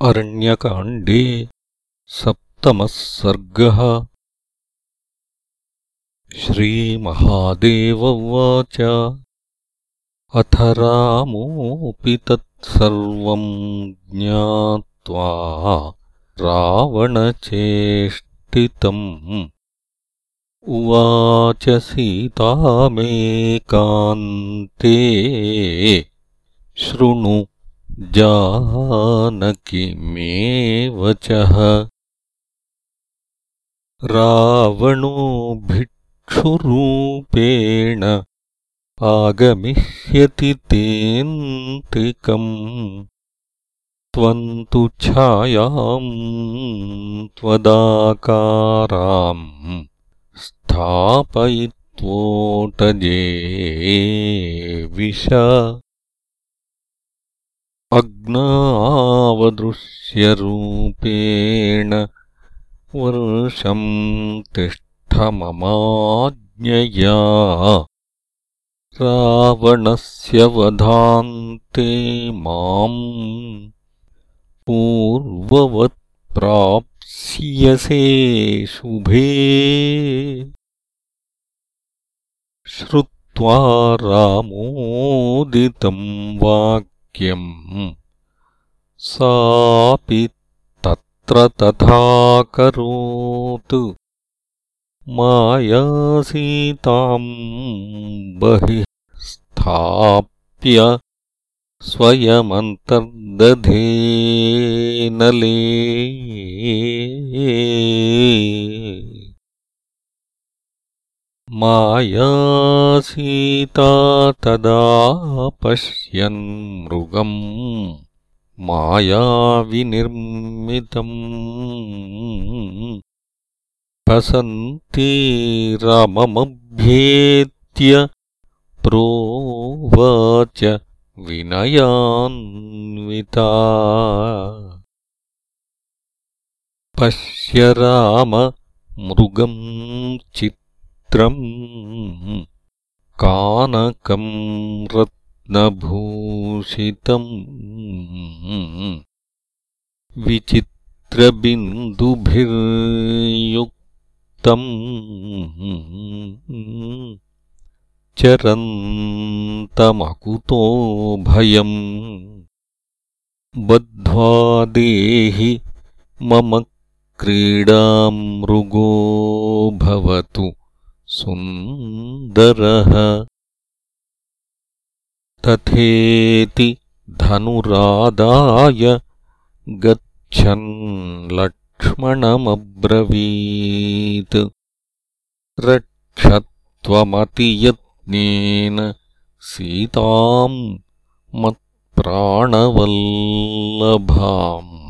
अरण्यकाण्डे सप्तमः सर्गः। श्रीमहादेव उवाच। अथ रामोऽपि तत्सर्वम् ज्ञात्वा रावणचेष्टितम्। उवाच सीतामेकान्ते शृणु जानकि मे वचः रावणो भिक्षुरूपेण आगमिष्यति तेऽन्तिकम् त्वम् तु छायाम् त्वदाकाराम् स्थापयित्वोटजे विश अग्नावदृश्यरूपेण वर्षम् तिष्ठममाज्ञया। रावणस्य वधान्ते माम् पूर्ववत्प्राप्स्यसे शुभे। श्रुत्वा रामोदितम् वाक् सापि तत्र तथाकरोत् मायासीताम् बहिः स्थाप्य स्वयमन्तर्दधेनले मायासीता तदा पश्यन् मृगम् मायाविनिर्मितम् रममभ्येत्य प्रोवाच विनयान्विता। पश्य राम मृगम् चित् कानकम् रत्नभूषितम् विचित्रबिन्दुभिर्युक्तम् चरन्तमकुतो भयम् बद्ध्वा देहि मम क्रीडामृगो भवतु सुन्दरः। तथेति धनुरादाय गच्छन् लक्ष्मणमब्रवीत्। रक्षत्वमतियत्नेन सीताम् मत्प्राणवल्लभाम्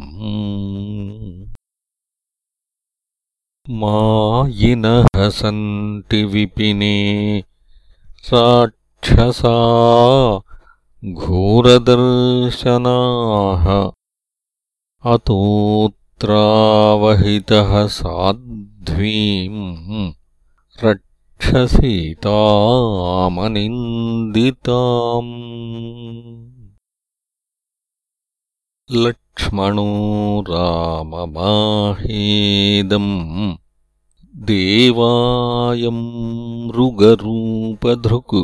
मायिनः सन्ति विपिने राक्षसा घोरदर्शनाः अतोऽत्रावहितः साध्वीम् रक्षसीतामनिन्दिताम् लक्ष्मणो राममाहेदम् देवायम् मृगरूपधृक्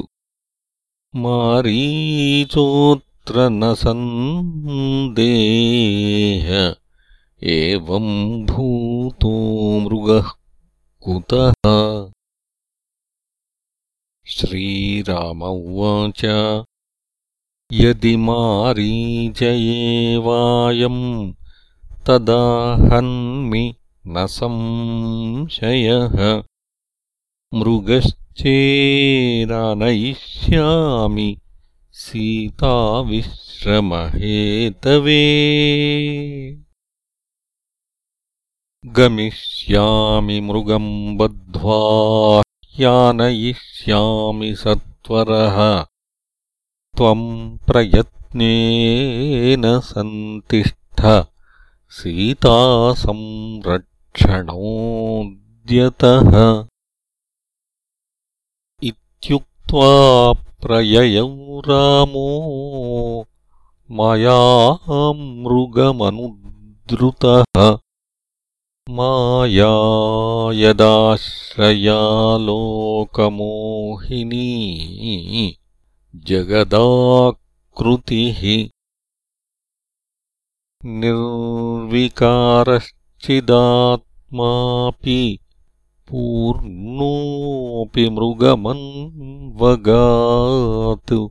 मारीचोऽत्र न सन्देह एवम् भूतो मृगः कुतः? श्रीराम उवाच यदि मारीच एवायम् तदाहन्मि न संशयः। मृगश्चेरानयिष्यामि सीताविश्रमहेतवे गमिष्यामि मृगम् बद्ध्वा ह्यानयिष्यामि सत्वरः त्वम् प्रयत्नेन सन्तिष्ठ। सीतासंरक्षणोऽद्यतः इत्युक्त्वा प्रययौ रामो मया मृगमनुद्रुतः माया यदाश्रया लोकमोहिनी जगदाकृतिः निर्विकारश्चिदात्मापि पूर्णोऽपि मृगमन्वगात्।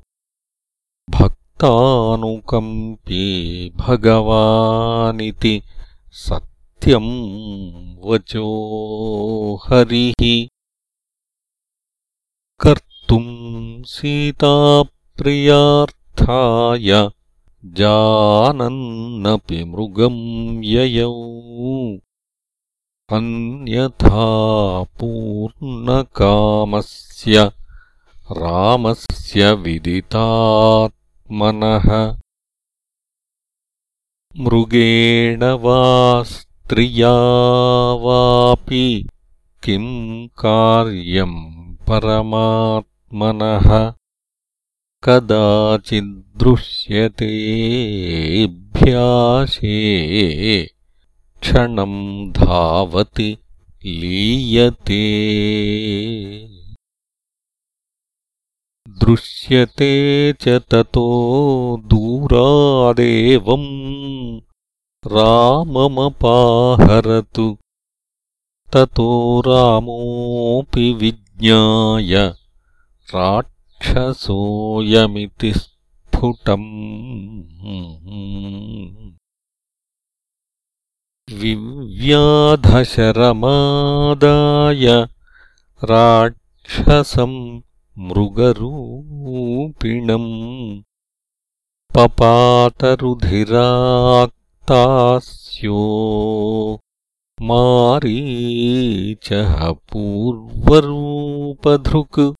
भक्तानुकम्पी भगवानिति सत्यम् वचो हरिः कर्तुम् सीताप्रियार्थाय जानन्नपि मृगम् ययौ। अन्यथा पूर्णकामस्य रामस्य विदितात्मनः। मृगेण वा स्त्रिया वापि किम् कार्यम् परमात्मनः कदाचिद्दृश्यतेऽभ्यासे क्षणम् धावति लीयते। दृश्यते च ततो दूरादेवम् राममपाहरतु। ततो रामोऽपि विज्ञाय राक्षसोऽयमिति स्फुटम्। विव्याधशरमादाय राक्षसम् मृगरूपिणम्। पपातरुधिराक्तास्यो मारीचः पूर्वरूपधृक्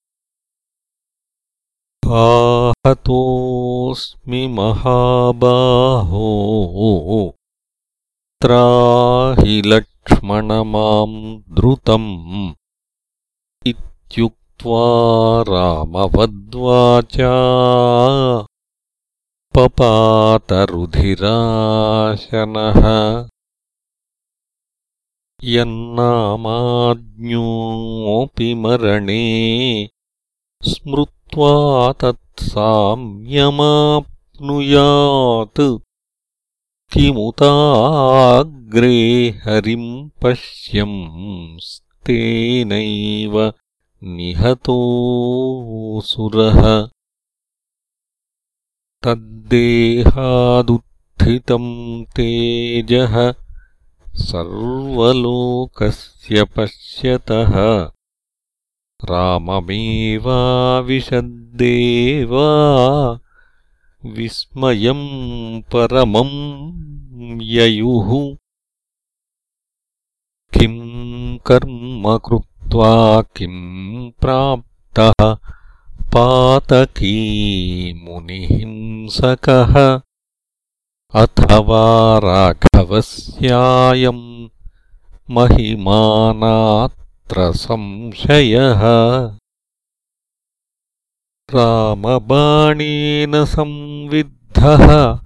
आहतोऽस्मि महाबाहो। त्राहि लक्ष्मण माम् द्रुतम् इत्युक्त्वा रामवद्वाचा। पपातरुधिराशनः। यन्नामाज्ञोऽपि मरणे तत्साम्यमाप्नुयात्। किमुताग्रे हरिम् पश्यंस्तेनैव निहतोऽसुरः तद्देहादुत्थितम् तेजः सर्वलोकस्य पश्यतः राममेवाविशद्देवा विस्मयम् परमम् ययुः। किम् कर्म कृत्वा किम् प्राप्तः पातकी मुनिहिंसकः अथवा राघवस्यायम् संशयः। रामबाणेन संविद्धः।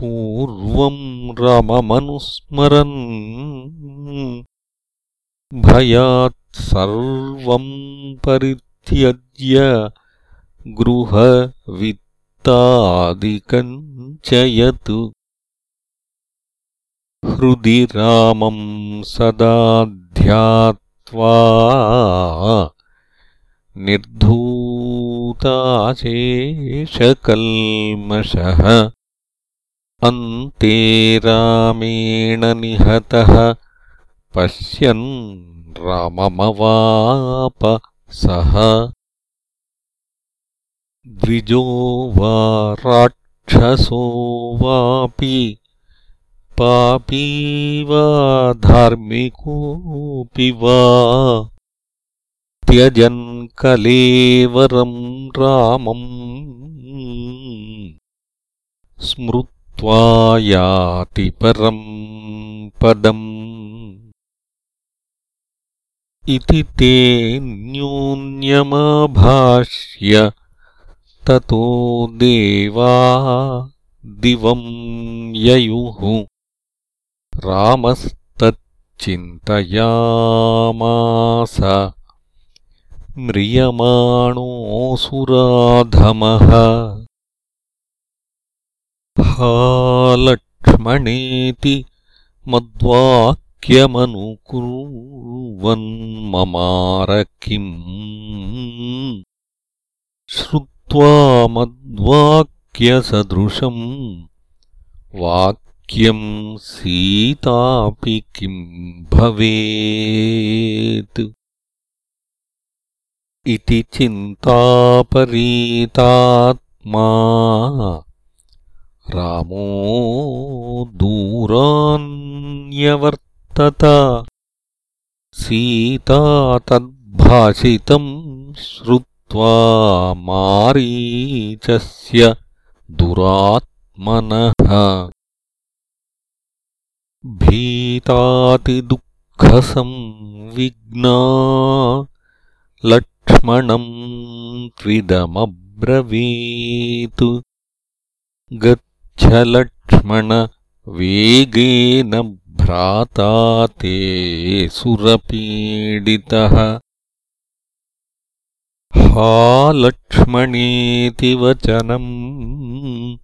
पूर्वम् रममनुस्मरन्। भयात् सर्वम् परित्यज्य गृहवित्तादिकञ्चयत् हृदि रामम् सदा ध्यात्वा निर्धूताशेषकल्मषः। अन्ते रामेण निहतः। पश्यन् राममवाप सः। द्विजो वा राक्षसो वापि पापी वा धार्मिकोऽपि वा त्यजन् कलेवरम् रामम्। स्मृत्वा याति परम् पदम्। इति ते न्यून्यमाभाष्य ततो देवा दिवं ययुः रामस्तच्चिन्तयामास। म्रियमाणोऽसुराधमः। हा लक्ष्मणेति मद्वाक्यमनुकुर्वन्ममार किम् श्रुत्वा मद्वाक्यसदृशम् वाक्यम् सीतापि किम् भवेत्? इति चिन्तापरीतात्मा रामो दूरान्यवर्तत। सीता तद्भाषितम् श्रुत्वा मारीचस्य दुरात्मनः भीतातिदुःखसंविघ्ना लक्ष्मणम् त्विदमब्रवीत् लक्ष्मण वेगेन भ्राता ते सुरपीडितः। हा लक्ष्मणेति वचनम्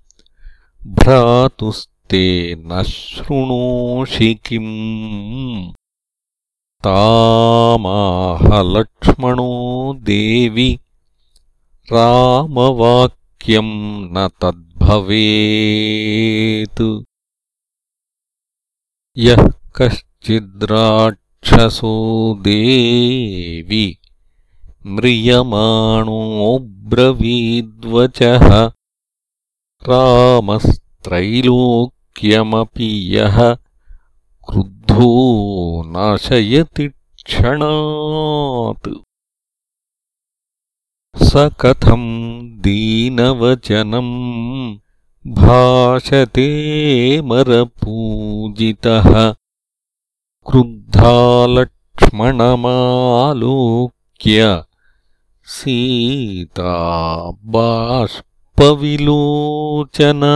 भ्रातुस्ते न शृणोषि किम्? लक्ष्मणो देवि रामवाक्यम् न तद् भवेत् यः कश्चिद्राक्षसो देवि म्रियमाणोऽब्रवीद्वचः रामस्त्रैलोक्यमपि यः क्रुद्धो नाशयति क्षणात्। स कथम् दीनवचनम् भाषते मरपूजितः। क्रुद्धा लक्ष्मणमालोक्य सीता बाष्पविलोचना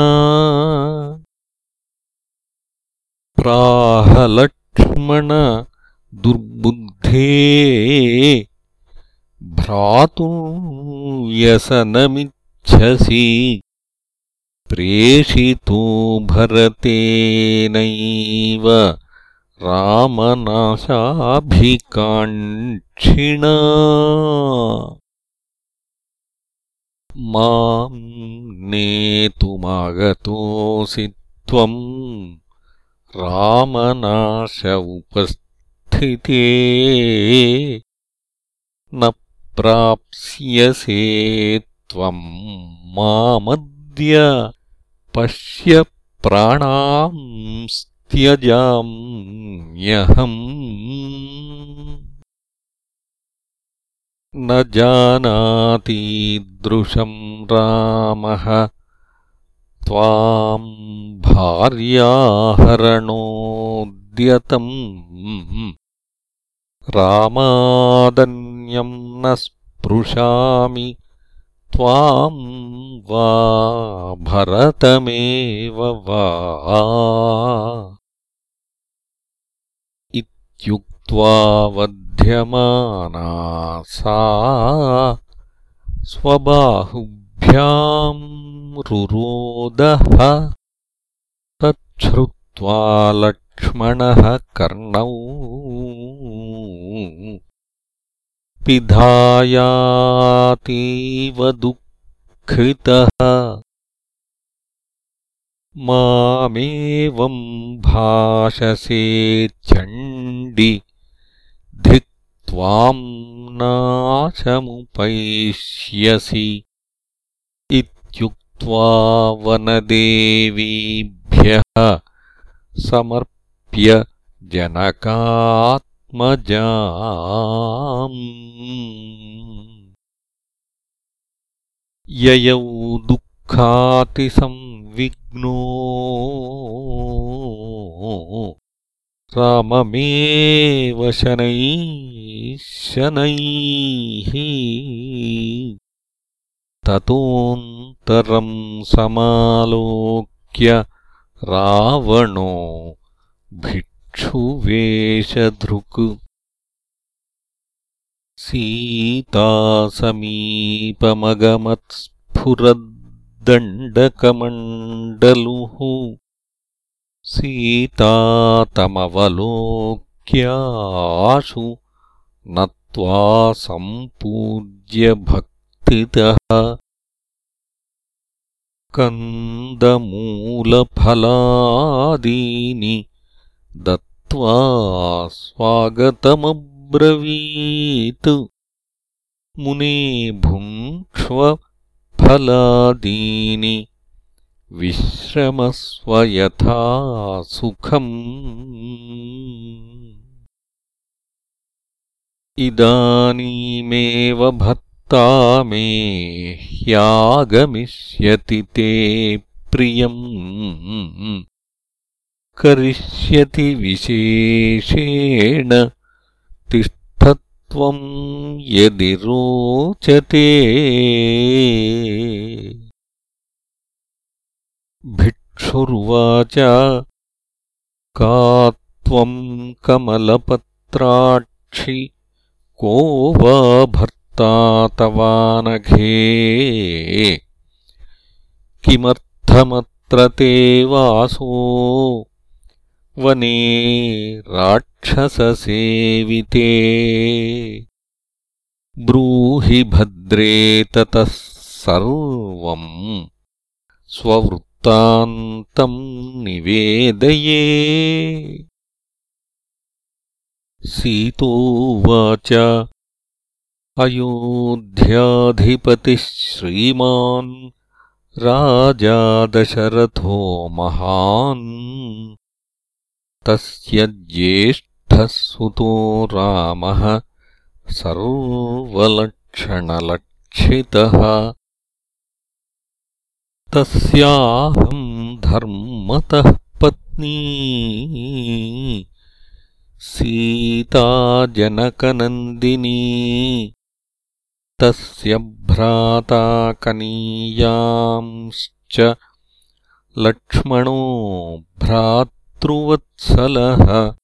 प्राहलक्ष्मण दुर्बुद्धे व्यसनमिच्छसि। प्रेषितो भरतेनैव रामनाशाभिकाङ्क्षिणा माम् नेतुमागतोऽसि त्वम् रामनाश उपस्थिते न प्राप्स्यसे त्वम् मामद्य पश्य प्राणांस्त्यजाम्यहम् न जानातीदृशम् रामः। त्वाम् भार्याहरणोद्यतम्। रामादन्यम् न स्पृशामि। त्वाम् वा भरतमेव वा। इत्युक्त्वा वध्यमाना सा स्वबाहुभ्याम् रुरोदः तच्छ्रुत्वा लक्ष्मणः कर्णौ पिधायातीव दुःखितः मामेवम् भाषसे चण्डि धिक्त्वाम् नाशमुपैष्यसि इत्युक्त्वा वनदेवीभ्यः समर्प्य जनकात्मजा ययौ दुःखातिसंविघ्नो राममेव शनैः शनैः ततोऽन्तरम् समालोक्य रावणो भिक्षुवेषधृक् सीतासमीपमगमत्स्फुरद्दण्डकमण्डलुः नत्वा सम्पूज्य भक्तितः कन्दमूलफलादीनि दत्त्वा स्वागतमब्रवीत्। मुने भुङ्क्ष्वफलादीनि विश्रमस्व यथा सुखम् इदानीमेव भक्ता मे ह्यागमिष्यति ते प्रियम् करिष्यति विशेषेण तिष्ठत्वम् यदि रोचते भिक्षुर्वाच का त्वम् कमलपत्राक्षि को वा भर्ता तवानघे किमर्थमत्र ते वासो? वने राक्षससेविते। ब्रूहि भद्रे ततः सर्वम् स्ववृत्तान्तम् निवेदये सीतोवाच। अयोध्याधिपतिः श्रीमान् राजा दशरथो महान्। तस्य ज्येष्ठः सुतो रामः सर्वलक्षणलक्षितः। तस्याहम् धर्मतः पत्नी सीता जनकनन्दिनी तस्य भ्राता कनीयांश्च लक्ष्मणो भ्रातृवत्सलः।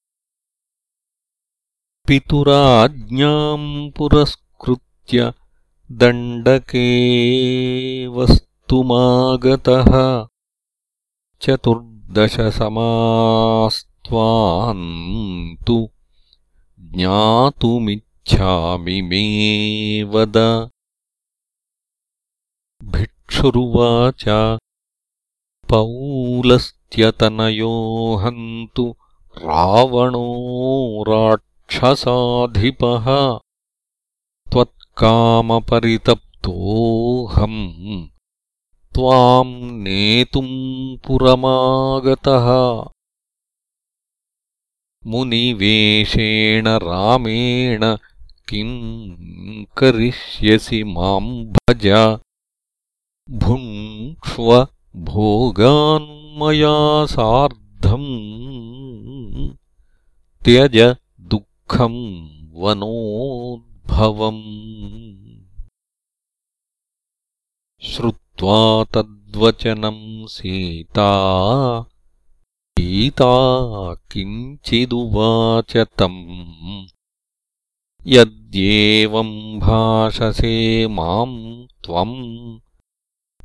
पितुराज्ञाम् पुरस्कृत्य दण्डके वस्तुमागतः चतुर्दशसमास् त्वान्तु ज्ञातुमिच्छामि मे वद। भिक्षुरुवाच पौलस्त्यतनयोऽहन्तु रावणो राक्षसाधिपः। त्वत्कामपरितप्तोऽहम् त्वाम् नेतुम् पुरमागतः मुनिवेशेण रामेण किम् करिष्यसि माम् भज। भुङ्क्ष्व भोगान्मया सार्धम् त्यज दुःखम् वनोद्भवम्। श्रुत्वा तद्वचनम् सीता सीता किञ्चिदुवाच तम् यद्येवम् भाषसे माम् त्वम्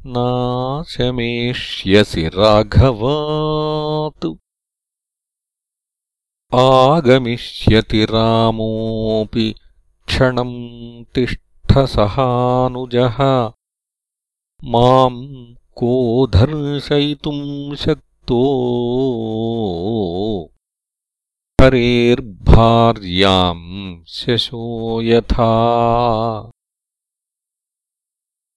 नाशमेष्यसि राघवात्। आगमिष्यति रामोऽपि क्षणम् तिष्ठसहानुजः। माम् को धर्शयितुम् शक् हरेर्भार्याम् शशो यथा।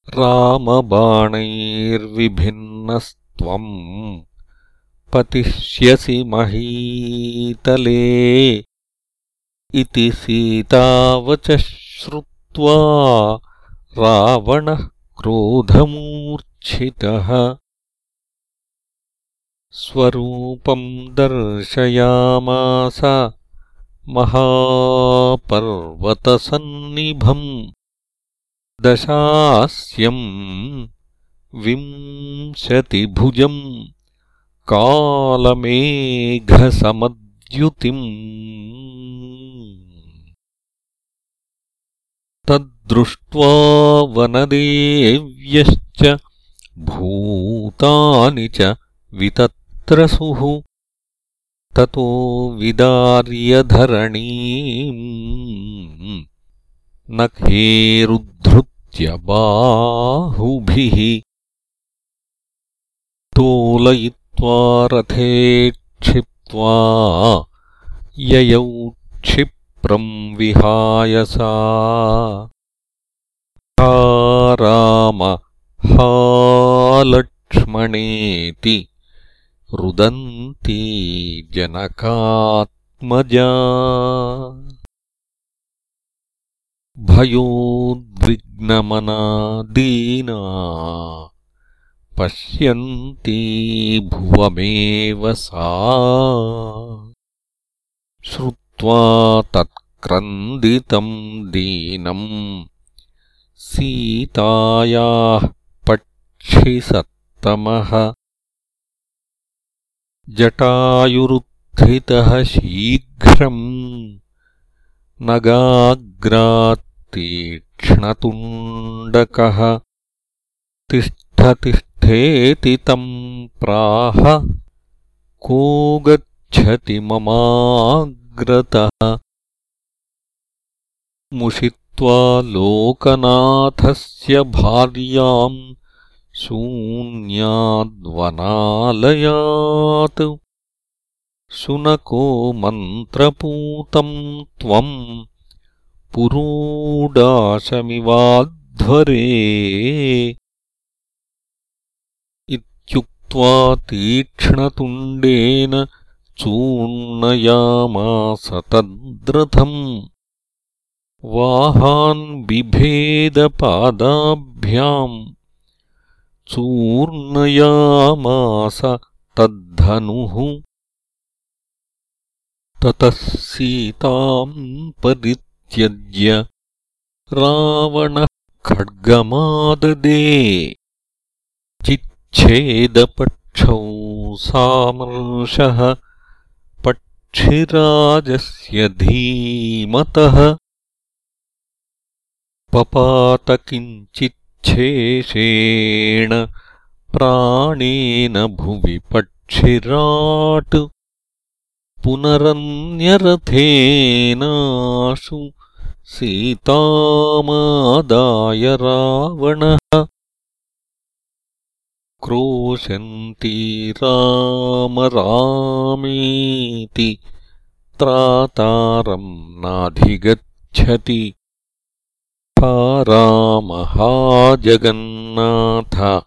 रामबाणैर्विभिन्नस्त्वम् पतिष्यसि महीतले इति सीतावच श्रुत्वा रावणः क्रोधमूर्च्छितः स्वरूपम् दर्शयामास महापर्वतसन्निभम् दशास्यम् विंशतिभुजम् कालमेघसमद्युतिम् तद्दृष्ट्वा वनदेव्यश्च भूतानि च वितत्रसुः ततो विदार्यधरणीम्। न खेरुद्धृत्य बाहुभिः। तोलयित्वा रथे क्षिप्त्वा ययौ क्षिप्रम् विहाय सा। राम हालक्ष्मणेति रुदन्ती जनकात्मजा। भयोद्विग्नमना दीना पश्यन्ती भुवमेव सा। श्रुत्वा तत्क्रन्दितम् दीनम् सीतायाः पक्षिसत्तमः जटायुरुत्थितः शीघ्रम् नगाग्रात्तीक्ष्णतुण्डकः तिष्ठतिष्ठेति तम् प्राह को गच्छति ममाग्रतः। मुषित्वा लोकनाथस्य भार्याम् शून्याद्वनालयात्। शुनको मन्त्रपूतम् त्वम् पुरोडाशमिवाध्वरे। इत्युक्त्वा तीक्ष्णतुण्डेन चूर्णयामास तद्रथम्। वाहान् बिभेदपादाभ्याम् चूर्णयामास तद्धनुः। ततः सीताम् परित्यज्य रावणः खड्गमाददे। चिच्छेदपक्षौ सामर्षः पक्षिराजस्य धीमतः पपातकिञ्चिच्छेषेण प्राणेन भुवि पक्षिराट् पुनरन्यरथेनाशु सीतामादाय रावणः क्रोशन्ती रामेति त्रातारम् नाधिगच्छति जगन्नाथ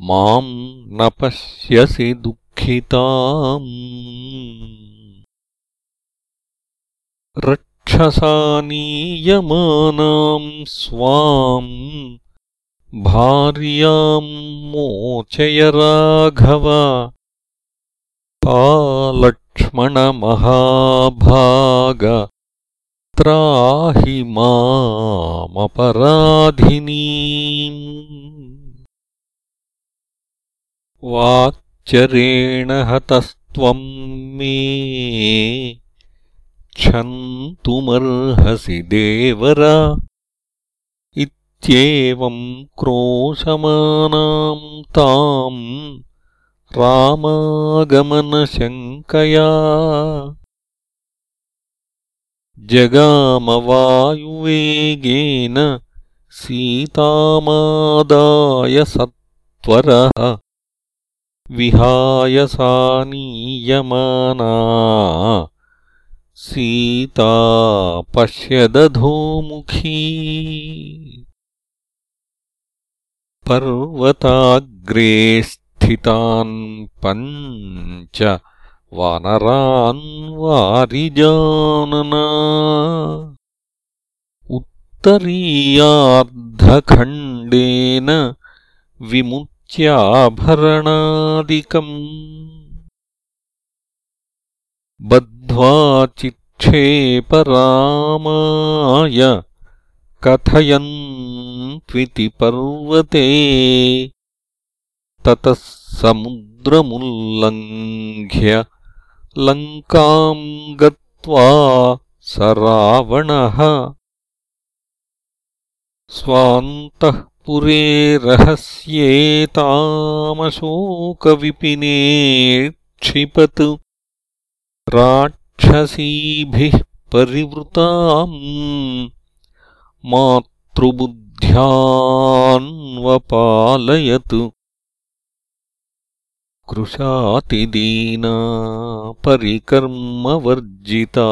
माम् न पश्यसि दुःखिताम्। रक्षसानीयमानाम् स्वाम् भार्याम् मोचय राघव। पालक्ष्मणमहाभाग त्राहि मामपराधिनी वाक्चरेण हतस्त्वम् मे क्षन्तुमर्हसि देवर इत्येवम् क्रोशमानाम् ताम् रामागमनशङ्कया जगामवायुवेगेन सीतामादाय सत्वरः। विहाय सानीयमाना। सीता पश्यदधोमुखी। पर्वताग्रे स्थितान् पञ्च वानरान् वारिजानना। उत्तरीयार्धखण्डेन विमुच्याभरणादिकम्। बद्ध्वा चिक्षेपरामाय कथयन्त्विति पर्वते ततः समुद्रमुल्लङ्घ्य लङ्काम् गत्वा स रावणः स्वान्तःपुरे रहस्येतामशोकविपिने क्षिपत्। राक्षसीभिः परिवृताम्। मातृबुद्ध्यान्वपालयत् कृशातिदीना परिकर्मवर्जिता।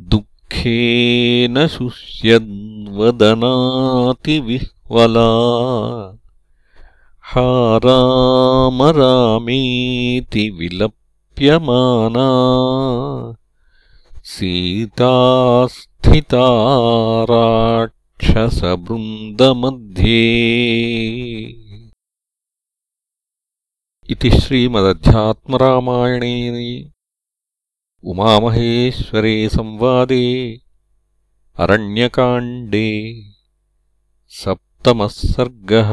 दुःखेन शुष्यद्वदनातिविह्वला हारामरामेति विलप्यमाना। सीतास्थिता राक्षसबृन्दमध्ये इति श्रीमदध्यात्मरामायणे उमामहेश्वरे संवादे अरण्यकाण्डे सप्तमः सर्गः